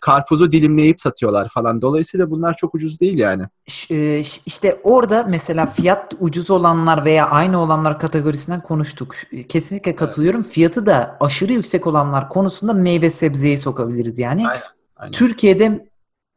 [SPEAKER 2] karpuzu dilimleyip satıyorlar falan. Dolayısıyla bunlar çok ucuz değil yani.
[SPEAKER 1] E, İşte orada mesela fiyat ucuz olanlar veya aynı olanlar kategorisinden konuştuk. Ş- Kesinlikle katılıyorum. Fiyatı da aşırı yüksek olanlar konusunda meyve sebzeyi sokabiliriz. Yani
[SPEAKER 2] Aynen, aynen.
[SPEAKER 1] Türkiye'de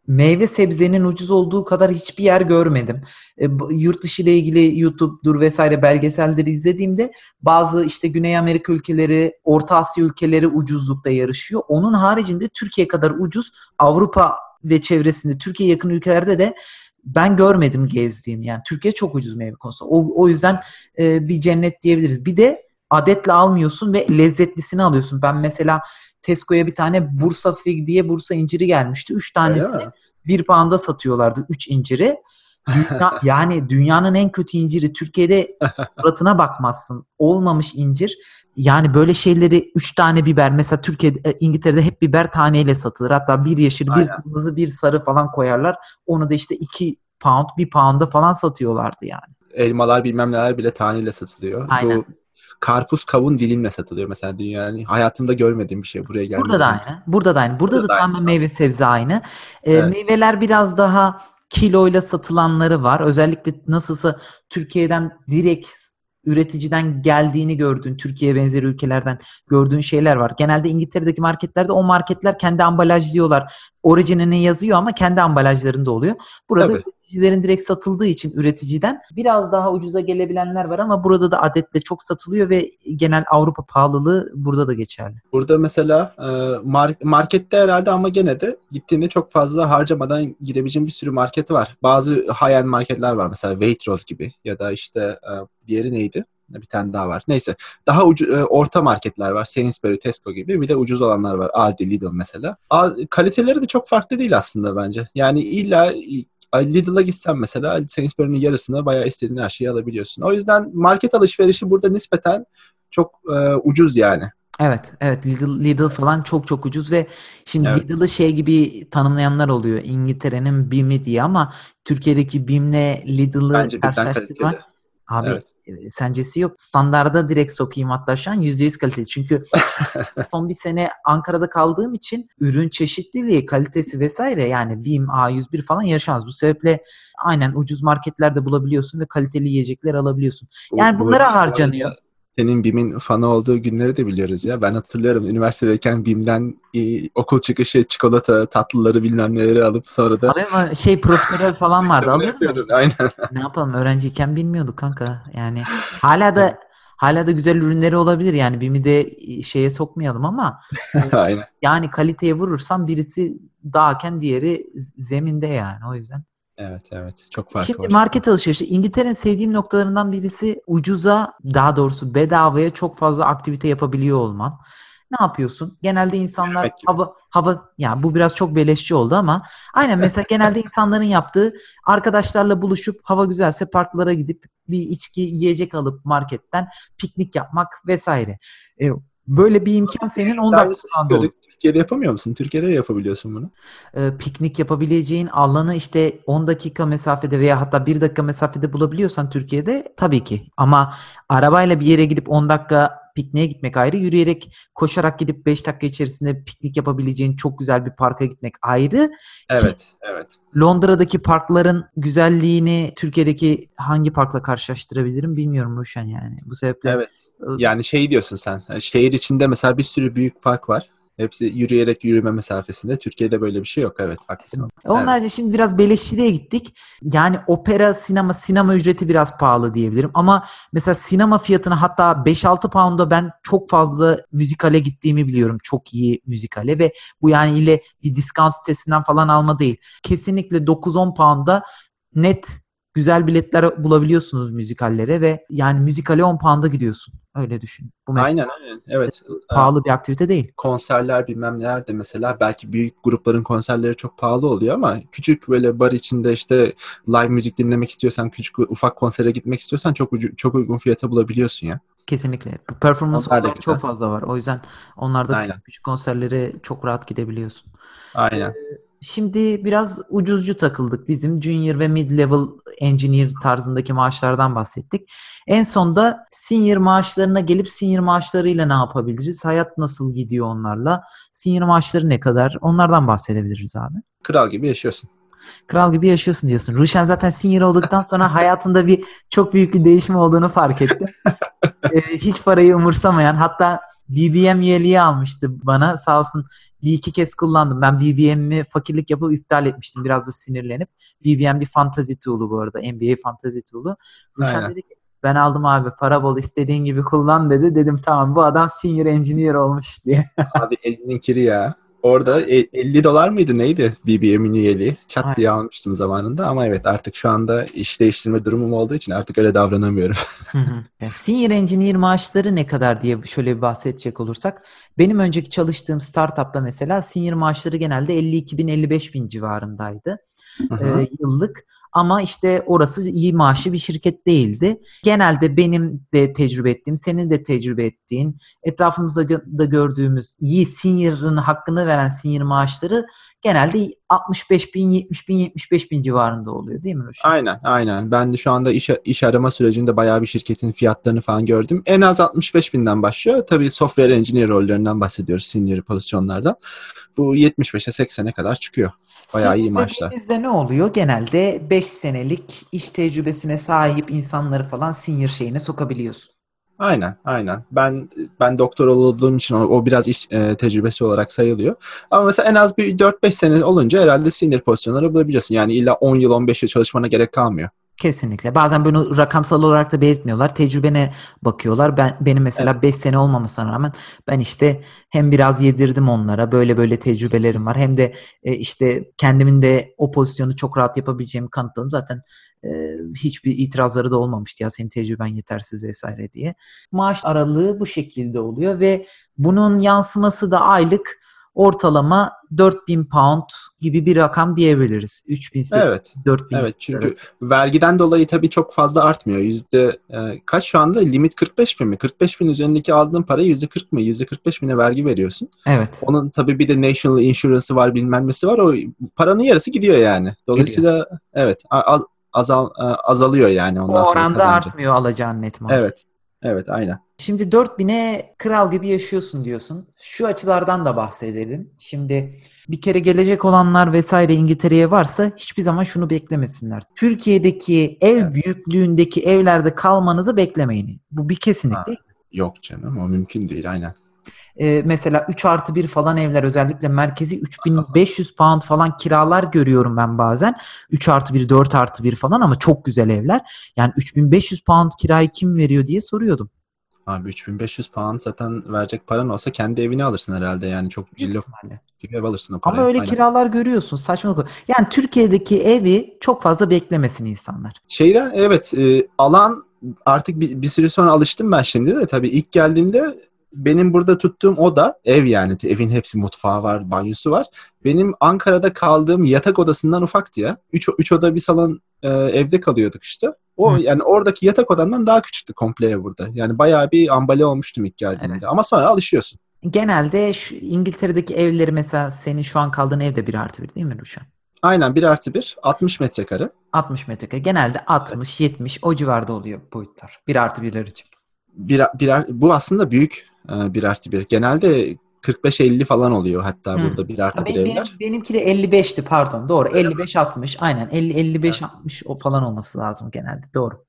[SPEAKER 1] meyve sebzenin ucuz olduğu kadar hiçbir yer görmedim. E, yurt dışı ile ilgili YouTube'dur vesaire belgeselleri izlediğimde bazı işte Güney Amerika ülkeleri, Orta Asya ülkeleri ucuzlukta yarışıyor. Onun haricinde Türkiye kadar ucuz Avrupa ve çevresinde Türkiye yakın ülkelerde de ben görmedim gezdiğim. Yani Türkiye çok ucuz meyve konusunda. O, o yüzden e, bir cennet diyebiliriz. Bir de adetle almıyorsun ve lezzetlisini alıyorsun. Ben mesela Tesco'ya bir tane Bursa Fig diye Bursa inciri gelmişti. Üç tanesini bir pound'a satıyorlardı. Üç inciri. Dünya- yani dünyanın en kötü inciri. Türkiye'de suratına bakmazsın. Olmamış incir. Yani böyle şeyleri üç tane biber. Mesela Türkiye'de, e, İngiltere'de hep biber taneyle satılır. Hatta bir yeşil, bir
[SPEAKER 2] Aynen.
[SPEAKER 1] kırmızı, bir sarı falan koyarlar. Onu da işte iki pound, bir pound'a falan satıyorlardı yani.
[SPEAKER 2] Elmalar bilmem neler bile taneyle satılıyor.
[SPEAKER 1] Aynen.
[SPEAKER 2] Bu karpuz kavun dilimle satılıyor mesela dünyanın hayatımda görmediğim bir şey buraya gelmeden.
[SPEAKER 1] Burada da aynı. Burada da aynı. Burada,
[SPEAKER 2] Burada
[SPEAKER 1] da
[SPEAKER 2] da
[SPEAKER 1] tamamen meyve sebze aynı. Ee,
[SPEAKER 2] Evet.
[SPEAKER 1] Meyveler biraz daha kiloyla satılanları var. Özellikle nasılsa Türkiye'den direkt üreticiden geldiğini gördüğün, Türkiye benzeri ülkelerden gördüğün şeyler var. Genelde İngiltere'deki marketlerde o marketler kendi ambalajlıyorlar. Orijinini yazıyor ama kendi ambalajlarında oluyor. Burada
[SPEAKER 2] Tabii.
[SPEAKER 1] üreticilerin direkt satıldığı için üreticiden biraz daha ucuza gelebilenler var ama burada da adetle çok satılıyor ve genel Avrupa pahalılığı burada da geçerli.
[SPEAKER 2] Burada mesela e, mar- markette herhalde ama gene de gittiğinde çok fazla harcamadan girebileceğin bir sürü market var. Bazı high-end marketler var mesela Waitrose gibi ya da işte e, diğeri neydi? Bir tane daha var. Neyse. Daha ucu, e, orta marketler var. Sainsbury, Tesco gibi. Bir de ucuz olanlar var. Aldi, Lidl mesela. A- kaliteleri de çok farklı değil aslında bence. Yani illa Lidl'a gitsen mesela Sainsbury'nin yarısına bayağı istediğin her şeyi alabiliyorsun. O yüzden market alışverişi burada nispeten çok e, ucuz yani.
[SPEAKER 1] Evet, evet Lidl, Lidl falan çok çok ucuz ve şimdi
[SPEAKER 2] Evet.
[SPEAKER 1] Lidl'ı şey gibi tanımlayanlar oluyor. İngiltere'nin BİM'i diye ama Türkiye'deki BİM'le Lidl'ı karşılaştırmak abi
[SPEAKER 2] Evet.
[SPEAKER 1] E, sencesi yok. Standarda direkt sokayım hatta şu an %100 kaliteli. Çünkü son bir sene Ankara'da kaldığım için ürün çeşitliliği, kalitesi vesaire yani BİM, A101 falan yarışamaz. Bu sebeple aynen ucuz marketlerde bulabiliyorsun ve kaliteli yiyecekler alabiliyorsun. Yani
[SPEAKER 2] bu-
[SPEAKER 1] bunlara
[SPEAKER 2] bu
[SPEAKER 1] harcanıyor.
[SPEAKER 2] Senin BİM'in fanı olduğu günleri de biliyoruz ya. Ben hatırlıyorum üniversitedeyken BİM'den e, okul çıkışı çikolata, tatlıları bilmem neleri alıp sonra da
[SPEAKER 1] Abi ama şey profiterol falan vardı.
[SPEAKER 2] Yapıyordun.
[SPEAKER 1] işte?
[SPEAKER 2] Aynen.
[SPEAKER 1] Ne yapalım öğrenciyken bilmiyorduk kanka. Yani hala da hala da güzel ürünleri olabilir yani BİM'i de şeye sokmayalım ama
[SPEAKER 2] Aynen.
[SPEAKER 1] yani kaliteye vurursan birisi dağken diğeri zeminde yani o yüzden.
[SPEAKER 2] Evet evet çok farklı
[SPEAKER 1] Şimdi
[SPEAKER 2] var.
[SPEAKER 1] market alışverişi İngiltere'nin sevdiğim noktalarından birisi ucuza daha doğrusu bedavaya çok fazla aktivite yapabiliyor olman. Ne yapıyorsun? Genelde insanlar
[SPEAKER 2] gibi.
[SPEAKER 1] hava hava yani bu biraz çok beleşçi oldu ama aynen mesela genelde insanların yaptığı arkadaşlarla buluşup hava güzelse parklara gidip bir içki yiyecek alıp marketten piknik yapmak vesaire. E, böyle bir imkan senin 10 dakika
[SPEAKER 2] Aynısını Türkiye'de yapamıyor musun? Türkiye'de de yapabiliyorsun bunu.
[SPEAKER 1] e, piknik yapabileceğin alanı işte 10 dakika mesafede veya hatta 1 dakika mesafede bulabiliyorsan Türkiye'de tabii ki. Ama arabayla bir yere gidip 10 dakika pikniğe gitmek ayrı, yürüyerek koşarak gidip 5 dakika içerisinde piknik yapabileceğin çok güzel bir parka gitmek ayrı.
[SPEAKER 2] Evet evet.
[SPEAKER 1] Londra'daki parkların güzelliğini Türkiye'deki hangi parkla karşılaştırabilirim bilmiyorum Ruşen yani. Bu sebeple
[SPEAKER 2] Evet. Yani şey diyorsun sen. Şehir içinde mesela bir sürü büyük park var. Hepsi yürüyerek yürüme mesafesinde. Türkiye'de böyle bir şey yok. Evet haklısın.
[SPEAKER 1] Onun haricinde şimdi biraz beleşçiliğe gittik. Yani opera, sinema, sinema ücreti biraz pahalı diyebilirim. Ama mesela sinema fiyatını hatta 5-6 pound'a ben çok fazla müzikale gittiğimi biliyorum. Çok iyi müzikale ve bu yani ile bir discount sitesinden falan alma değil. Kesinlikle 9-10 pound'a net güzel biletler bulabiliyorsunuz müzikallere ve yani müzikale 10 pound'a gidiyorsun. Öyle düşün. Bu mesela
[SPEAKER 2] Aynen aynen. Evet.
[SPEAKER 1] pahalı bir aktivite değil.
[SPEAKER 2] konserler bilmem neler de mesela belki büyük grupların konserleri çok pahalı oluyor ama küçük böyle bar içinde işte live müzik dinlemek istiyorsan küçük ufak konsere gitmek istiyorsan çok ucu, çok uygun fiyata bulabiliyorsun ya.
[SPEAKER 1] Kesinlikle. Performans olarak çok fazla var. O yüzden onlarda
[SPEAKER 2] Aynen.
[SPEAKER 1] küçük konserlere çok rahat gidebiliyorsun.
[SPEAKER 2] Aynen.
[SPEAKER 1] Şimdi biraz ucuzcu takıldık. Bizim junior ve mid level engineer tarzındaki maaşlardan bahsettik. En sonda senior maaşlarına gelip senior maaşlarıyla ne yapabiliriz? Hayat nasıl gidiyor onlarla? Senior maaşları ne kadar? Onlardan bahsedebiliriz abi.
[SPEAKER 2] Kral gibi yaşıyorsun.
[SPEAKER 1] Kral gibi yaşıyorsun diyorsun. Ruşen zaten senior olduktan sonra hayatında bir çok büyük bir değişim olduğunu fark etti. Ee, hiç parayı umursamayan hatta BBM üyeliği almıştı bana. Sağ olsun bir iki kez kullandım. Ben BBM'i fakirlik yapıp iptal etmiştim. Biraz da sinirlenip. BBM bir fantazi tool'u bu arada. NBA fantazi tool'u. Ruşen dedi ki ben aldım abi para bol istediğin gibi kullan dedi. Dedim tamam bu adam senior engineer olmuş diye.
[SPEAKER 2] Abi elinin kiri ya. Orada e- 50 dolar mıydı neydi BBM'in üyeliği? Çat
[SPEAKER 1] Aynen.
[SPEAKER 2] diye almıştım zamanında ama evet artık şu anda iş değiştirme durumum olduğu için artık öyle davranamıyorum.
[SPEAKER 1] Yani senior engineer maaşları ne kadar diye şöyle bir bahsedecek olursak benim önceki çalıştığım startupta mesela senior maaşları genelde 52 bin 55 bin civarındaydı e, yıllık ama işte orası iyi maaşlı bir şirket değildi. Genelde benim de tecrübe ettiğim, senin de tecrübe ettiğin, etrafımızda da gördüğümüz iyi senior'ın hakkını veren senior maaşları genelde 65 bin, 70 bin, 75 bin civarında oluyor değil mi Ruşen?
[SPEAKER 2] Aynen, aynen. Ben de şu anda iş, iş arama sürecinde bayağı bir şirketin fiyatlarını falan gördüm. En az 65 binden başlıyor. Tabii software engineer rollerinden bahsediyoruz senior pozisyonlardan. Bu 75'e 80'e kadar çıkıyor. Bayağı iyi maaşlar.
[SPEAKER 1] dediğimizde ne oluyor? Genelde 5 senelik iş tecrübesine sahip insanları falan senior şeyine sokabiliyorsun.
[SPEAKER 2] Aynen, aynen. Ben ben doktor olduğum için o, o biraz iş e, tecrübesi olarak sayılıyor. Ama mesela en az bir 4-5 sene olunca herhalde senior pozisyonları bulabiliyorsun. Yani illa 10 yıl 15 yıl çalışmana gerek kalmıyor.
[SPEAKER 1] Kesinlikle. Bazen bunu rakamsal olarak da belirtmiyorlar. Tecrübene bakıyorlar. Ben benim mesela 5 sene olmamasına rağmen ben işte hem biraz yedirdim onlara. Böyle böyle tecrübelerim var. Hem de e, işte kendimin de o pozisyonu çok rahat yapabileceğimi kanıtladım. Zaten e, hiçbir itirazları da olmamıştı ya senin tecrüben yetersiz vesaire diye. Maaş aralığı bu şekilde oluyor ve bunun yansıması da aylık ortalama 4000 pound gibi bir rakam diyebiliriz. 3000
[SPEAKER 2] Evet.
[SPEAKER 1] 4000
[SPEAKER 2] Evet çünkü
[SPEAKER 1] arası.
[SPEAKER 2] vergiden dolayı tabii çok fazla artmıyor. Yüzde e, kaç şu anda? Limit 45 bin mi? 45 bin üzerindeki aldığın parayı yüzde 40 mı? Yüzde 45 bine vergi veriyorsun.
[SPEAKER 1] Evet.
[SPEAKER 2] Onun tabii bir de national insurance'ı var bilmem nesi var. O paranın yarısı gidiyor yani. Dolayısıyla evet a- az, azal, e, azalıyor yani ondan
[SPEAKER 1] O
[SPEAKER 2] sonra
[SPEAKER 1] oranda
[SPEAKER 2] kazancın.
[SPEAKER 1] artmıyor alacağın net maaş.
[SPEAKER 2] Evet. Evet aynen.
[SPEAKER 1] Şimdi 4000'e kral gibi yaşıyorsun diyorsun. Şu açılardan da bahsedelim. Şimdi bir kere gelecek olanlar vesaire İngiltere'ye varsa hiçbir zaman şunu beklemesinler. Türkiye'deki ev büyüklüğündeki evlerde kalmanızı beklemeyin. Bu bir kesinlikle.
[SPEAKER 2] Ha. Yok canım o mümkün değil aynen.
[SPEAKER 1] Ee, mesela 3 artı 1 falan evler özellikle merkezi 3500 pound falan kiralar görüyorum ben bazen. 3 artı 1, 4 artı 1 falan ama çok güzel evler. Yani 3500 pound kirayı kim veriyor diye soruyordum.
[SPEAKER 2] Abi 3500 pound zaten verecek paran olsa kendi evini alırsın herhalde yani çok cillop bir ev alırsın o paraya.
[SPEAKER 1] Ama öyle
[SPEAKER 2] Aynen.
[SPEAKER 1] kiralar görüyorsun saçmalık. Yani Türkiye'deki evi çok fazla beklemesin insanlar.
[SPEAKER 2] Şeyden evet e, alan artık bir, bir süre sonra alıştım ben şimdi de tabii ilk geldiğimde benim burada tuttuğum oda ev yani evin hepsi mutfağı var banyosu var. Benim Ankara'da kaldığım yatak odasından ufaktı ya. Üç, üç oda bir salon e, evde kalıyorduk işte. O
[SPEAKER 1] Hı.
[SPEAKER 2] yani oradaki yatak odamdan daha küçüktü komple ev burada. Yani bayağı bir ambale olmuştum ilk geldiğimde.
[SPEAKER 1] Evet.
[SPEAKER 2] Ama sonra alışıyorsun.
[SPEAKER 1] Genelde şu İngiltere'deki evleri mesela senin şu an kaldığın evde bir artı bir değil mi Ruşen?
[SPEAKER 2] Aynen 1 artı 1 60 metrekare.
[SPEAKER 1] 60 metrekare. Genelde 60, 70 o civarda oluyor boyutlar. Bir artı birler için.
[SPEAKER 2] Bir, bir, bu aslında büyük e, 1 artı 1. Genelde 45-50 falan oluyor hatta
[SPEAKER 1] Hı.
[SPEAKER 2] burada 1 artı 1
[SPEAKER 1] benim,
[SPEAKER 2] evler.
[SPEAKER 1] benim, benimki de 55'ti pardon. Doğru. 55-60. Aynen. 50-55-60 o falan olması lazım genelde. Doğru.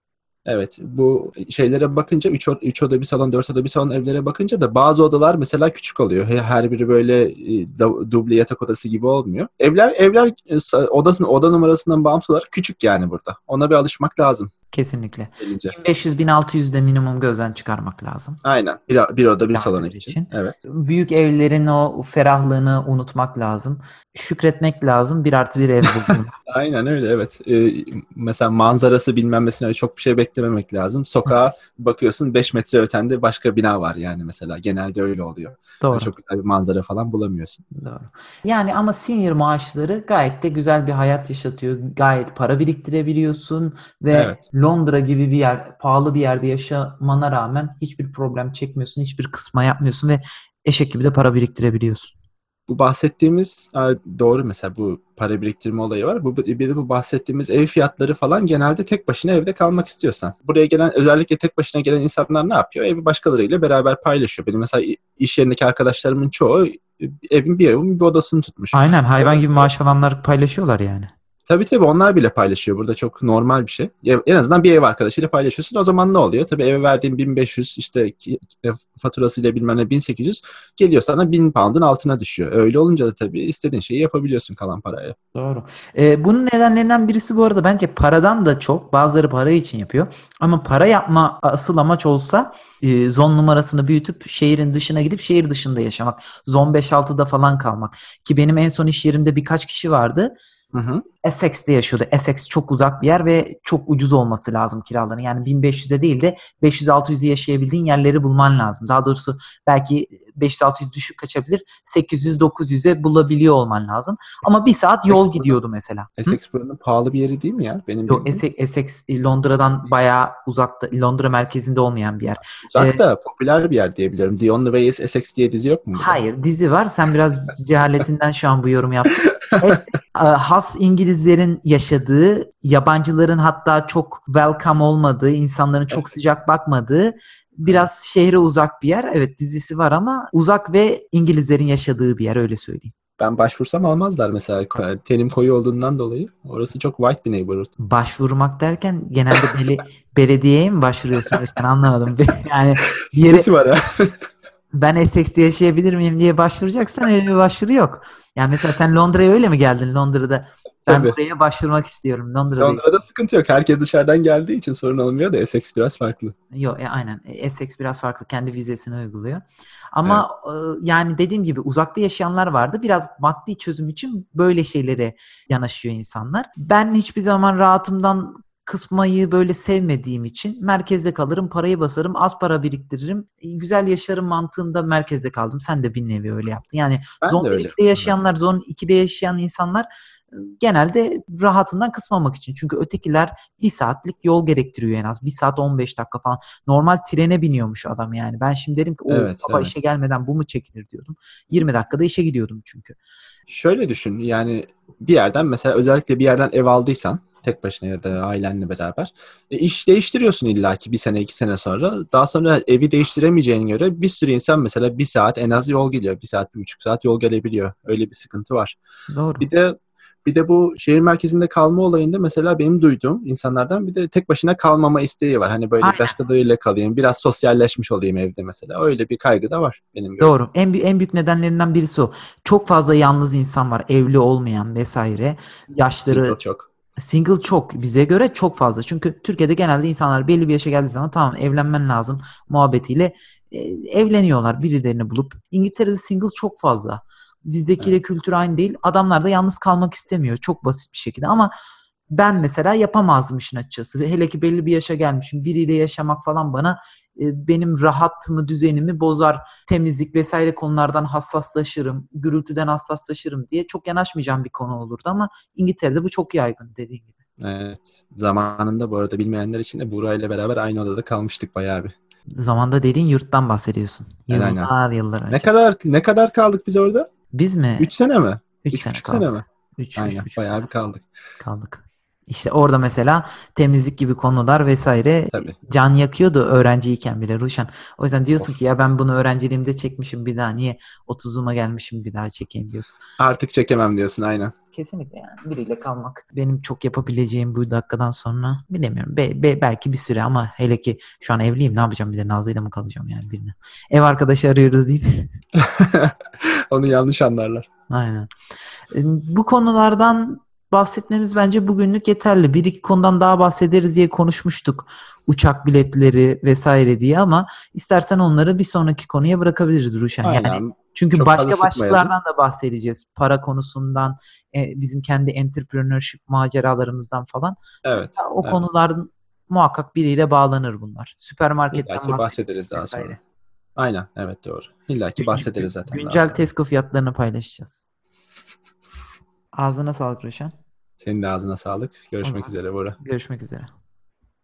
[SPEAKER 2] Evet bu şeylere bakınca 3 üç oda bir salon 4 oda bir salon evlere bakınca da bazı odalar mesela küçük oluyor. He- Her biri böyle e, duble yatak odası gibi olmuyor. Evler evler e, odasının oda numarasından bağımsız olarak küçük yani burada. Ona bir alışmak lazım
[SPEAKER 1] Kesinlikle.
[SPEAKER 2] gelince.
[SPEAKER 1] 1500-1600 de minimum gözden çıkarmak lazım.
[SPEAKER 2] Ayın. Bir, bir oda bir salon için.
[SPEAKER 1] için.
[SPEAKER 2] Evet.
[SPEAKER 1] Büyük evlerin o ferahlığını unutmak lazım. Şükretmek lazım. Bir artı bir ev buldum.
[SPEAKER 2] Aynen öyle evet. Ee, mesela manzarası bilmem mesela çok bir şey beklememek lazım. Sokağa bakıyorsun 5 metre ötende başka bina var yani mesela. Genelde öyle oluyor.
[SPEAKER 1] Doğru.
[SPEAKER 2] Çok güzel bir manzara falan bulamıyorsun.
[SPEAKER 1] Doğru. Yani ama senior maaşları gayet de güzel bir hayat yaşatıyor. Gayet para biriktirebiliyorsun ve
[SPEAKER 2] Evet.
[SPEAKER 1] Londra gibi bir yer, pahalı bir yerde yaşamana rağmen hiçbir problem çekmiyorsun, hiçbir kısma yapmıyorsun ve eşek gibi de para biriktirebiliyorsun.
[SPEAKER 2] Bu bahsettiğimiz doğru mesela bu para biriktirme olayı var. Bu bir de bu bahsettiğimiz ev fiyatları falan genelde tek başına evde kalmak istiyorsan. Buraya gelen özellikle tek başına gelen insanlar ne yapıyor? Evi başkalarıyla beraber paylaşıyor. Benim mesela iş yerindeki arkadaşlarımın çoğu evin bir evin bir odasını tutmuş.
[SPEAKER 1] Aynen hayvan gibi maaş alanlar paylaşıyorlar yani.
[SPEAKER 2] Tabii tabii onlar bile paylaşıyor. Burada çok normal bir şey. En azından bir ev arkadaşıyla paylaşıyorsun. O zaman ne oluyor? Tabii eve verdiğin 1500 işte e, faturasıyla bilmem ne 1800 geliyor sana 1000 pound'un altına düşüyor. Öyle olunca da tabii istediğin şeyi yapabiliyorsun kalan parayla.
[SPEAKER 1] Doğru. Ee, bunun nedenlerinden birisi bu arada bence paradan da çok. Bazıları para için yapıyor. Ama para yapma asıl amaç olsa e, zon numarasını büyütüp şehrin dışına gidip şehir dışında yaşamak. Zon 5-6'da falan kalmak. Ki benim en son iş yerimde birkaç kişi vardı.
[SPEAKER 2] Hı hı.
[SPEAKER 1] Essex'te yaşıyordu. Essex çok uzak bir yer ve çok ucuz olması lazım kiraların. Yani 1500'e değil de 500-600'e yaşayabildiğin yerleri bulman lazım. Daha doğrusu belki 500-600 düşük kaçabilir. 800-900'e bulabiliyor olman lazım. Ama bir saat yol
[SPEAKER 2] Essex
[SPEAKER 1] gidiyordu mesela.
[SPEAKER 2] Essex buranın pahalı bir yeri değil mi ya? Benim
[SPEAKER 1] Yok,
[SPEAKER 2] bildiğim.
[SPEAKER 1] Essex, Essex Londra'dan bayağı uzakta, Londra merkezinde olmayan bir yer.
[SPEAKER 2] Uzakta popüler bir yer diye biliyorum. The Only Way is Essex diye dizi yok mu?
[SPEAKER 1] Hayır, dizi var. Sen biraz cehaletinden şu an bu yorum yaptın. Essex, e, has İngilizlerin yaşadığı, yabancıların hatta çok welcome olmadığı, insanların çok sıcak bakmadığı biraz şehre uzak bir yer. Evet dizisi var ama uzak ve İngilizlerin yaşadığı bir yer öyle söyleyeyim.
[SPEAKER 2] Ben başvursam almazlar mesela. Tenim koyu olduğundan dolayı. Orası çok white bir neighborhood.
[SPEAKER 1] Başvurmak derken genelde beli- belediyeye mi başvuruyorsun? Ben anlamadım. Yani yere,
[SPEAKER 2] var ha.
[SPEAKER 1] ben Essex'te yaşayabilir miyim diye başvuracaksan öyle bir başvuru yok. Yani mesela sen Londra'ya öyle mi geldin Londra'da? Ben
[SPEAKER 2] Tabii.
[SPEAKER 1] buraya başvurmak istiyorum Londra'da.
[SPEAKER 2] Londra'da sıkıntı yok. Herkes dışarıdan geldiği için sorun olmuyor da Essex biraz farklı.
[SPEAKER 1] Yok e, aynen. Essex biraz farklı. Kendi vizesini uyguluyor. Ama e, yani dediğim gibi uzakta yaşayanlar vardı. Biraz maddi çözüm için böyle şeylere yanaşıyor insanlar. Ben hiçbir zaman rahatımdan kısmayı böyle sevmediğim için merkezde kalırım, parayı basarım, az para biriktiririm, e, güzel yaşarım mantığında merkezde kaldım. Sen de bir nevi öyle yaptın. Yani
[SPEAKER 2] Ben
[SPEAKER 1] zon
[SPEAKER 2] de öyle.
[SPEAKER 1] 1'de yaşayanlar, zon 2'de yaşayan insanlar genelde rahatından kısmamak için. Çünkü ötekiler bir saatlik yol gerektiriyor en az. Bir saat 15 dakika falan. Normal trene biniyormuş adam yani. Ben şimdi dedim ki o
[SPEAKER 2] Evet,
[SPEAKER 1] baba
[SPEAKER 2] evet.
[SPEAKER 1] işe gelmeden bu mu çekilir diyordum. 20 dakikada işe gidiyordum çünkü.
[SPEAKER 2] Şöyle düşün yani bir yerden mesela özellikle bir yerden ev aldıysan tek başına ya da ailenle beraber e, iş değiştiriyorsun illaki bir sene iki sene sonra. Daha sonra evi değiştiremeyeceğine göre bir sürü insan mesela bir saat en az yol geliyor. Bir saat, bir buçuk saat yol gelebiliyor. Öyle bir sıkıntı var.
[SPEAKER 1] Doğru.
[SPEAKER 2] Bir de bir de bu şehir merkezinde kalma olayında mesela benim duyduğum insanlardan bir de tek başına kalmama isteği var. Hani böyle
[SPEAKER 1] Aynen.
[SPEAKER 2] başkalarıyla kalayım, biraz sosyalleşmiş olayım evde mesela. Öyle bir kaygı da var benim gördüğüm.
[SPEAKER 1] Doğru. En, en büyük nedenlerinden birisi o. Çok fazla yalnız insan var. Evli olmayan vesaire. Yaşları
[SPEAKER 2] Single çok.
[SPEAKER 1] Single çok bize göre çok fazla. Çünkü Türkiye'de genelde insanlar belli bir yaşa geldiği zaman tamam evlenmen lazım muhabbetiyle e, evleniyorlar birilerini bulup. İngiltere'de single çok fazla. Bizdekiyle kültür aynı değil. Adamlar da yalnız kalmak istemiyor. Çok basit bir şekilde ama ben mesela yapamazdım işin açıkçası. Hele ki belli bir yaşa gelmişim. Biriyle yaşamak falan bana e, benim rahatımı, düzenimi bozar. Temizlik vesaire konulardan hassaslaşırım. Gürültüden hassaslaşırım diye çok yanaşmayacağım bir konu olurdu ama İngiltere'de bu çok yaygın dediğin gibi.
[SPEAKER 2] Evet. Zamanında bu arada bilmeyenler için de Buğra ile beraber aynı odada kalmıştık bayağı bir.
[SPEAKER 1] Zamanda dediğin yurttan bahsediyorsun.
[SPEAKER 2] Aynen,
[SPEAKER 1] Yıllar yıllar önce.
[SPEAKER 2] Ne kadar ne kadar kaldık biz orada?
[SPEAKER 1] Biz mi?
[SPEAKER 2] 3 sene mi?
[SPEAKER 1] 3
[SPEAKER 2] İki
[SPEAKER 1] sene kaldık.
[SPEAKER 2] sene mi?
[SPEAKER 1] 3
[SPEAKER 2] Aynen. Bayağı bir kaldık.
[SPEAKER 1] kaldık. İşte orada mesela temizlik gibi konular vesaire
[SPEAKER 2] Tabii.
[SPEAKER 1] can yakıyordu öğrenciyken bile Ruşen. O yüzden diyorsun ki ya ben bunu öğrenciliğimde çekmişim bir daha niye 30'uma gelmişim bir daha çekeyim diyorsun.
[SPEAKER 2] Artık çekemem diyorsun aynen.
[SPEAKER 1] Kesinlikle yani biriyle kalmak benim çok yapabileceğim bu dakikadan sonra bilemiyorum. Be- be- belki bir süre ama hele ki şu an evliyim ne yapacağım bir de Nazlı'yla mı kalacağım yani birine. Ev arkadaşı arıyoruz deyip
[SPEAKER 2] Onu yanlış anlarlar.
[SPEAKER 1] Aynen. Bu konulardan bahsetmemiz bence bugünlük yeterli. Bir iki konudan daha bahsederiz diye konuşmuştuk. Uçak biletleri vesaire diye ama istersen onları bir sonraki konuya bırakabiliriz Ruşen. Yani
[SPEAKER 2] Aynen.
[SPEAKER 1] Çünkü
[SPEAKER 2] Çok
[SPEAKER 1] başka başlıklardan da bahsedeceğiz. Para konusundan, e, bizim kendi entrepreneurship maceralarımızdan falan.
[SPEAKER 2] Evet.
[SPEAKER 1] O
[SPEAKER 2] evet.
[SPEAKER 1] konuların muhakkak biriyle bağlanır bunlar. Süpermarketten
[SPEAKER 2] İlla ki bahsederiz daha
[SPEAKER 1] vesaire.
[SPEAKER 2] sonra. Aynen. Evet doğru. İlla ki bahsederiz zaten.
[SPEAKER 1] Güncel. Tesco fiyatlarını paylaşacağız. Ağzına sağlık Ruşen.
[SPEAKER 2] Senin de ağzına sağlık. Görüşmek
[SPEAKER 1] Tamam.
[SPEAKER 2] üzere Bora.
[SPEAKER 1] Görüşmek üzere.